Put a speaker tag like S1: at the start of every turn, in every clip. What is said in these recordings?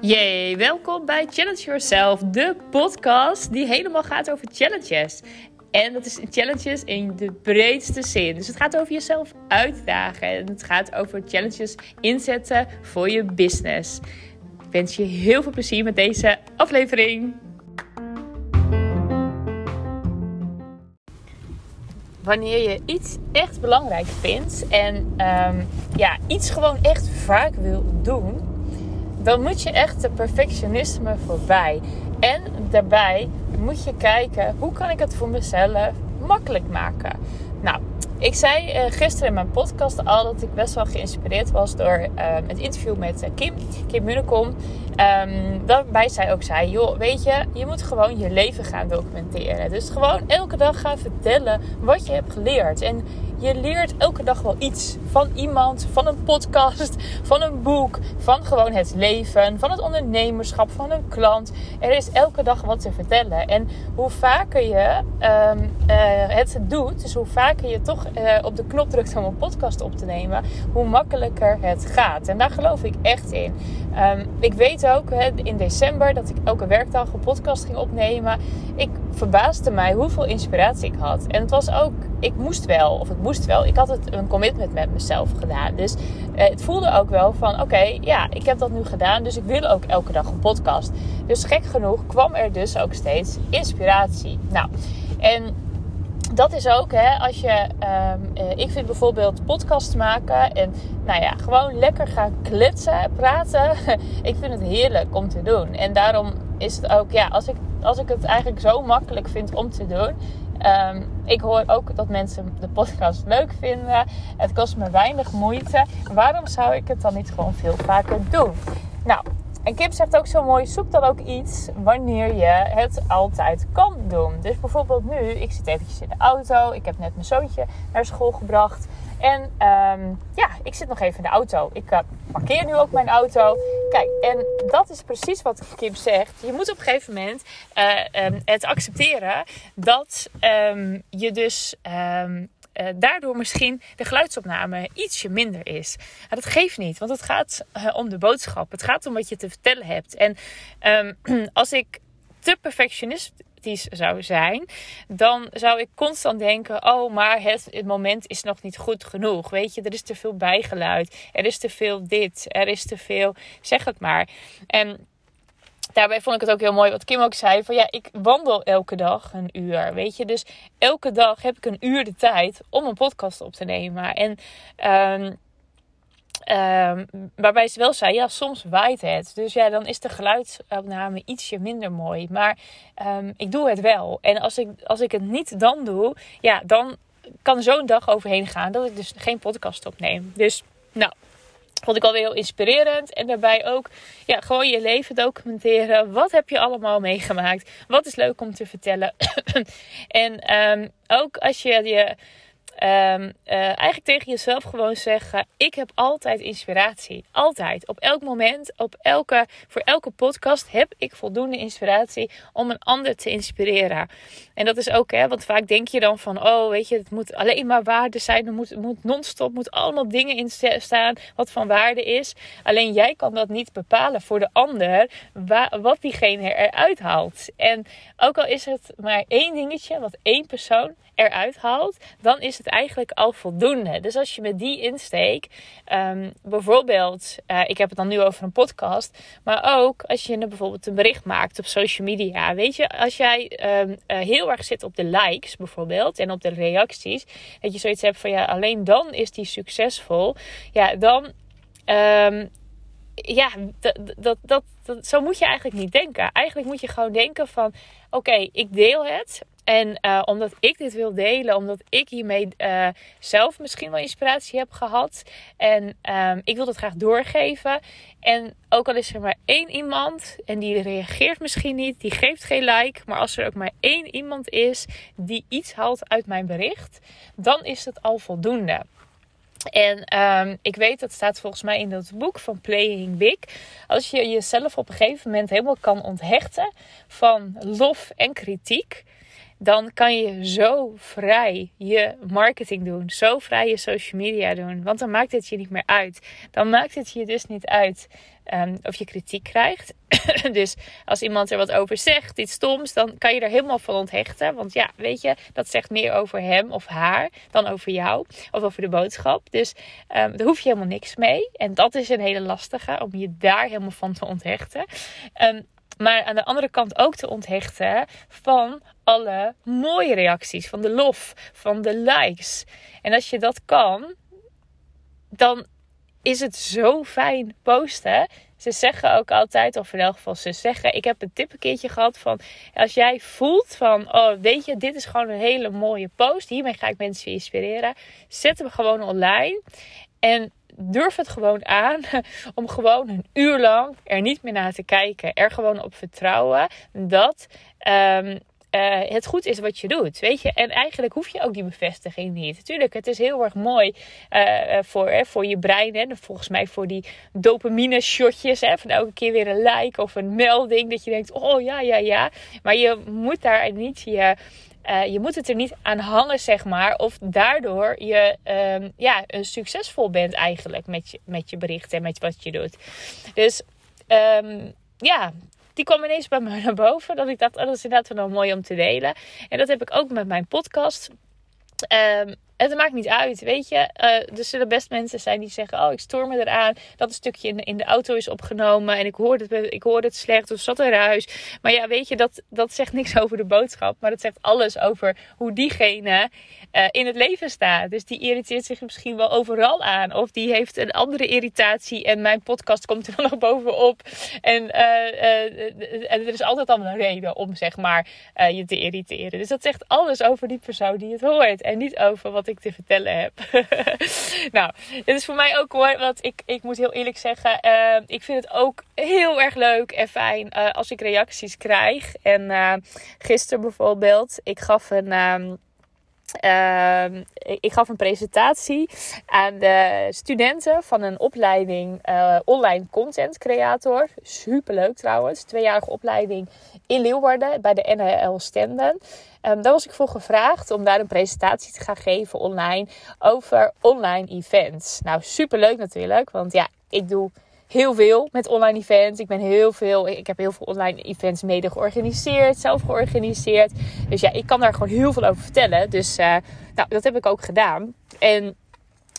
S1: Yay, welkom bij Challenge Yourself, de podcast die helemaal gaat over challenges. En dat is challenges in de breedste zin. Dus het gaat over jezelf uitdagen en het gaat over challenges inzetten voor je business. Ik wens je heel veel plezier met deze aflevering. Wanneer je iets echt belangrijk vindt en um, ja, iets gewoon echt vaak wil doen, dan moet je echt de perfectionisme voorbij. En daarbij moet je kijken hoe kan ik het voor mezelf makkelijk maken. Nou, ik zei uh, gisteren in mijn podcast al dat ik best wel geïnspireerd was door uh, het interview met uh, Kim, Kim Munnekom. Um, daarbij zij ook zei, joh, weet je, je moet gewoon je leven gaan documenteren. Dus gewoon elke dag gaan vertellen wat je hebt geleerd. En je leert elke dag wel iets. Van iemand, van een podcast, van een boek, van gewoon het leven, van het ondernemerschap, van een klant. Er is elke dag wat te vertellen. En hoe vaker je um, uh, het doet, dus hoe vaker je toch uh, op de knop drukt om een podcast op te nemen, hoe makkelijker het gaat. En daar geloof ik echt in. Um, ik weet ook in december dat ik elke werkdag een podcast ging opnemen. Ik verbaasde mij hoeveel inspiratie ik had. En het was ook, ik moest wel, of ik moest wel, ik had het een commitment met mezelf gedaan. Dus eh, het voelde ook wel van, oké, ja, ik heb dat nu gedaan, dus ik wil ook elke dag een podcast. Dus gek genoeg kwam er dus ook steeds inspiratie. Nou, en dat is ook, hè, als je, um, ik vind bijvoorbeeld podcasts maken en nou ja, gewoon lekker gaan kletsen, praten. ik vind het heerlijk om te doen. En daarom is het ook, ja, als ik, als ik het eigenlijk zo makkelijk vind om te doen. Um, ik hoor ook dat mensen de podcast leuk vinden. Het kost me weinig moeite. Waarom zou ik het dan niet gewoon veel vaker doen? Nou, en Kim zegt ook zo mooi: zoek dan ook iets wanneer je het altijd kan doen. Dus bijvoorbeeld nu, ik zit eventjes in de auto. Ik heb net mijn zoontje naar school gebracht. En um, ja, ik zit nog even in de auto. Ik uh, parkeer nu ook mijn auto. Kijk, en dat is precies wat Kim zegt. Je moet op een gegeven moment uh, um, het accepteren dat um, je dus uh, daardoor misschien de geluidsopname ietsje minder is. Maar dat geeft niet, want het gaat uh, om de boodschap. Het gaat om wat je te vertellen hebt. En um, als ik te perfectionistisch zou zijn, dan zou ik constant denken: oh, maar het, het, moment is nog niet goed genoeg. Weet je, er is te veel bijgeluid, er is te veel dit, er is te veel, zeg het maar. En daarbij vond ik het ook heel mooi wat Kim ook zei. Van ja, ik wandel elke dag een uur. Weet je, dus elke dag heb ik een uur de tijd om een podcast op te nemen. En um, um, waarbij ze wel zei, ja, soms waait het. Dus ja, dan is de geluidsopname ietsje minder mooi. Maar um, ik doe het wel. En als ik, als ik het niet dan doe, ja, dan kan zo'n dag overheen gaan dat ik dus geen podcast opneem. Dus, nou, vond ik alweer heel inspirerend. En daarbij ook ja, gewoon je leven documenteren. Wat heb je allemaal meegemaakt? Wat is leuk om te vertellen? en um, ook als je je Um, uh, eigenlijk tegen jezelf gewoon zeggen: Ik heb altijd inspiratie. Altijd. Op elk moment, op elke, voor elke podcast heb ik voldoende inspiratie om een ander te inspireren. En dat is ook, hè, want vaak denk je dan van: Oh, weet je, het moet alleen maar waarde zijn. Er moet, moet non-stop, moet allemaal dingen in staan wat van waarde is. Alleen jij kan dat niet bepalen voor de ander, waar, wat diegene eruit haalt. En ook al is het maar één dingetje wat één persoon eruit haalt, dan is het eigenlijk al voldoende. Dus als je met die insteek, um, bijvoorbeeld, uh, ik heb het dan nu over een podcast, maar ook als je bijvoorbeeld een bericht maakt op social media. Weet je, als jij um, uh, heel erg zit op de likes bijvoorbeeld en op de reacties, dat je zoiets hebt van ja, alleen dan is die succesvol. Ja, dan. Um, ja, dat, dat, dat, zo moet je eigenlijk niet denken. Eigenlijk moet je gewoon denken van... Oké, ik deel het. En uh, omdat ik dit wil delen, omdat ik hiermee uh, zelf misschien wel inspiratie heb gehad. En um, ik wil dat graag doorgeven. En ook al is er maar één iemand en die reageert misschien niet, die geeft geen like. Maar als er ook maar één iemand is die iets haalt uit mijn bericht, dan is het al voldoende. En um, ik weet, dat staat volgens mij in dat boek van Playing Big. Als je jezelf op een gegeven moment helemaal kan onthechten van lof en kritiek dan kan je zo vrij je marketing doen. Zo vrij je social media doen. Want dan maakt het je niet meer uit. Dan maakt het je dus niet uit um, of je kritiek krijgt. dus als iemand er wat over zegt, iets stoms, dan kan je er helemaal van onthechten. Want ja, weet je, dat zegt meer over hem of haar dan over jou of over de boodschap. Dus um, daar hoef je helemaal niks mee. En dat is een hele lastige om je daar helemaal van te onthechten. Um, maar aan de andere kant ook te onthechten van alle mooie reacties, van de lof, van de likes. En als je dat kan, dan is het zo fijn posten. Ze zeggen ook altijd, of in elk geval ze zeggen, ik heb een tip een keertje gehad van, als jij voelt van, oh weet je, dit is gewoon een hele mooie post, hiermee ga ik mensen inspireren, zet hem gewoon online en durf het gewoon aan om gewoon een uur lang er niet meer naar te kijken. Er gewoon op vertrouwen dat um, uh, het goed is wat je doet. Weet je, en eigenlijk hoef je ook die bevestiging niet. Natuurlijk, het is heel erg mooi uh, voor, hè, voor je brein. Hè, volgens mij voor die dopamine shotjes. Hè, van elke keer weer een like of een melding. Dat je denkt, oh ja, ja, ja. Maar je moet daar niet je. Uh, je moet het er niet aan hangen, zeg maar. Of daardoor je um, ja, succesvol bent eigenlijk met je, met je berichten en met wat je doet. Dus um, ja, die kwam ineens bij me naar boven. Dat ik dacht, oh, dat is inderdaad wel mooi om te delen. En dat heb ik ook met mijn podcast. Um, het maakt niet uit, weet je. Uh, er zullen best mensen zijn die zeggen: Oh, ik stoor me eraan. Dat een stukje in, in de auto is opgenomen. En ik hoorde het, ik hoorde het slecht of zat er ruis. Maar ja, weet je, dat, dat zegt niks over de boodschap. Maar dat zegt alles over hoe diegene uh, in het leven staat. Dus die irriteert zich misschien wel overal aan. Of die heeft een andere irritatie. En mijn podcast komt er dan nog bovenop. En uh, er is altijd allemaal een reden om, zeg maar, je te irriteren. Dus dat zegt alles over die persoon die het hoort. En niet over wat ik te vertellen heb. nou, dit is voor mij ook hoor. Want ik, ik moet heel eerlijk zeggen. Uh, ik vind het ook heel erg leuk en fijn uh, als ik reacties krijg. En uh, gisteren bijvoorbeeld. Ik gaf een. Uh, ik gaf een presentatie aan de studenten van een opleiding uh, online content creator. Superleuk trouwens. Tweejarige opleiding in Leeuwarden bij de NHL Stenden. Um, daar was ik voor gevraagd om daar een presentatie te gaan geven online over online events. Nou, superleuk natuurlijk, want ja, ik doe heel veel met online events. Ik ben heel veel, ik heb heel veel online events mede georganiseerd, zelf georganiseerd. Dus ja, ik kan daar gewoon heel veel over vertellen. Dus uh, nou, dat heb ik ook gedaan. En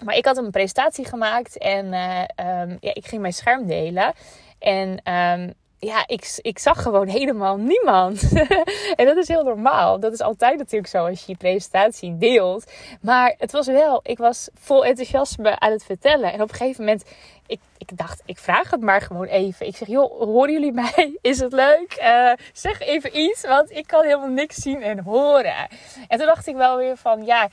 S1: maar ik had een presentatie gemaakt en uh, um, ja, ik ging mijn scherm delen. En um, ja, ik, ik zag gewoon helemaal niemand. en dat is heel normaal. Dat is altijd natuurlijk zo als je je presentatie deelt. Maar het was wel, ik was vol enthousiasme aan het vertellen. En op een gegeven moment, ik, ik dacht, ik vraag het maar gewoon even. Ik zeg, joh, horen jullie mij? Is het leuk? Uh, zeg even iets, want ik kan helemaal niks zien en horen. En toen dacht ik wel weer van, ja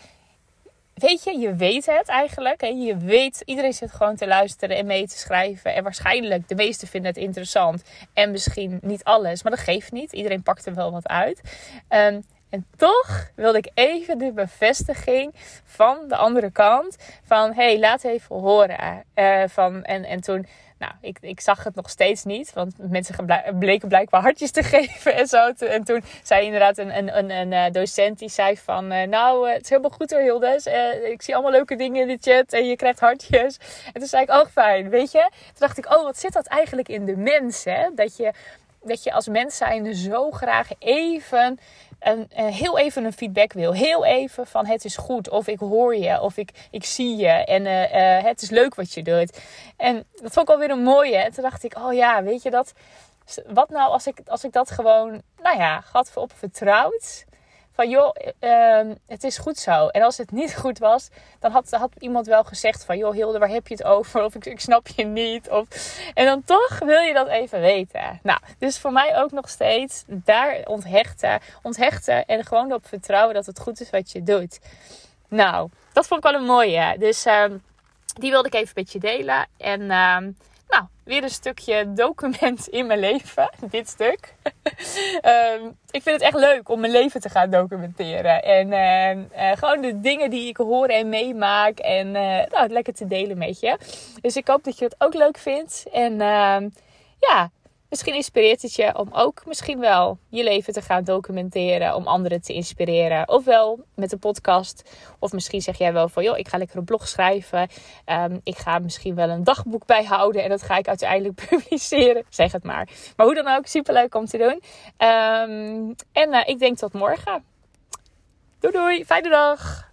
S1: weet je, je weet het eigenlijk. Hè? Je weet, iedereen zit gewoon te luisteren en mee te schrijven. En waarschijnlijk, de meesten vinden het interessant. En misschien niet alles, maar dat geeft niet. Iedereen pakt er wel wat uit. Um, en toch wilde ik even de bevestiging van de andere kant. Van, hey, laat even horen. Uh, van, en, en toen nou, ik, ik zag het nog steeds niet. Want mensen bleken blijkbaar hartjes te geven en zo. En toen zei inderdaad een, een, een, eh, docent die zei van... Uh, nou, uh, het is helemaal goed hoor Hildes. Ik zie allemaal leuke dingen in de chat en je krijgt hartjes. En toen zei ik, oh fijn, weet je. Toen dacht ik, oh wat zit dat eigenlijk in de mens, hè? Dat je, dat je als mens zijnde zo graag even een, uh, heel even een feedback wil. Heel even van het is goed. Of ik hoor je. Of ik, ik zie je. En uh, uh, het is leuk wat je doet. En dat vond ik alweer een mooie. En toen dacht ik, oh ja, weet je dat. Wat nou als ik, als ik dat gewoon, nou ja, gat op vertrouwd van joh, uh, het is goed zo. En als het niet goed was, dan had, had iemand wel gezegd van joh Hilde, waar heb je het over? Of ik, ik snap je niet. Of, en dan toch wil je dat even weten. Nou, dus voor mij ook nog steeds daar onthechten, onthechten en gewoon op vertrouwen dat het goed is wat je doet. Nou, dat vond ik wel een mooie. Dus uh, die wilde ik even met je delen. En uh, nou, weer een stukje document in mijn leven. Dit stuk. um, ik vind het echt leuk om mijn leven te gaan documenteren. En uh, uh, gewoon de dingen die ik hoor en meemaak. En uh, nou, het lekker te delen met je. Dus ik hoop dat je het ook leuk vindt. En ehm, ja, misschien inspireert het je om ook misschien wel je leven te gaan documenteren. Om anderen te inspireren. Ofwel met een podcast. Of misschien zeg jij wel van joh, ik ga lekker een blog schrijven. Ehm, ik ga misschien wel een dagboek bijhouden. En dat ga ik uiteindelijk publiceren. Zeg het maar. Maar hoe dan ook, superleuk om te doen. Ehm, en uh, ik denk tot morgen. Doei doei, fijne dag.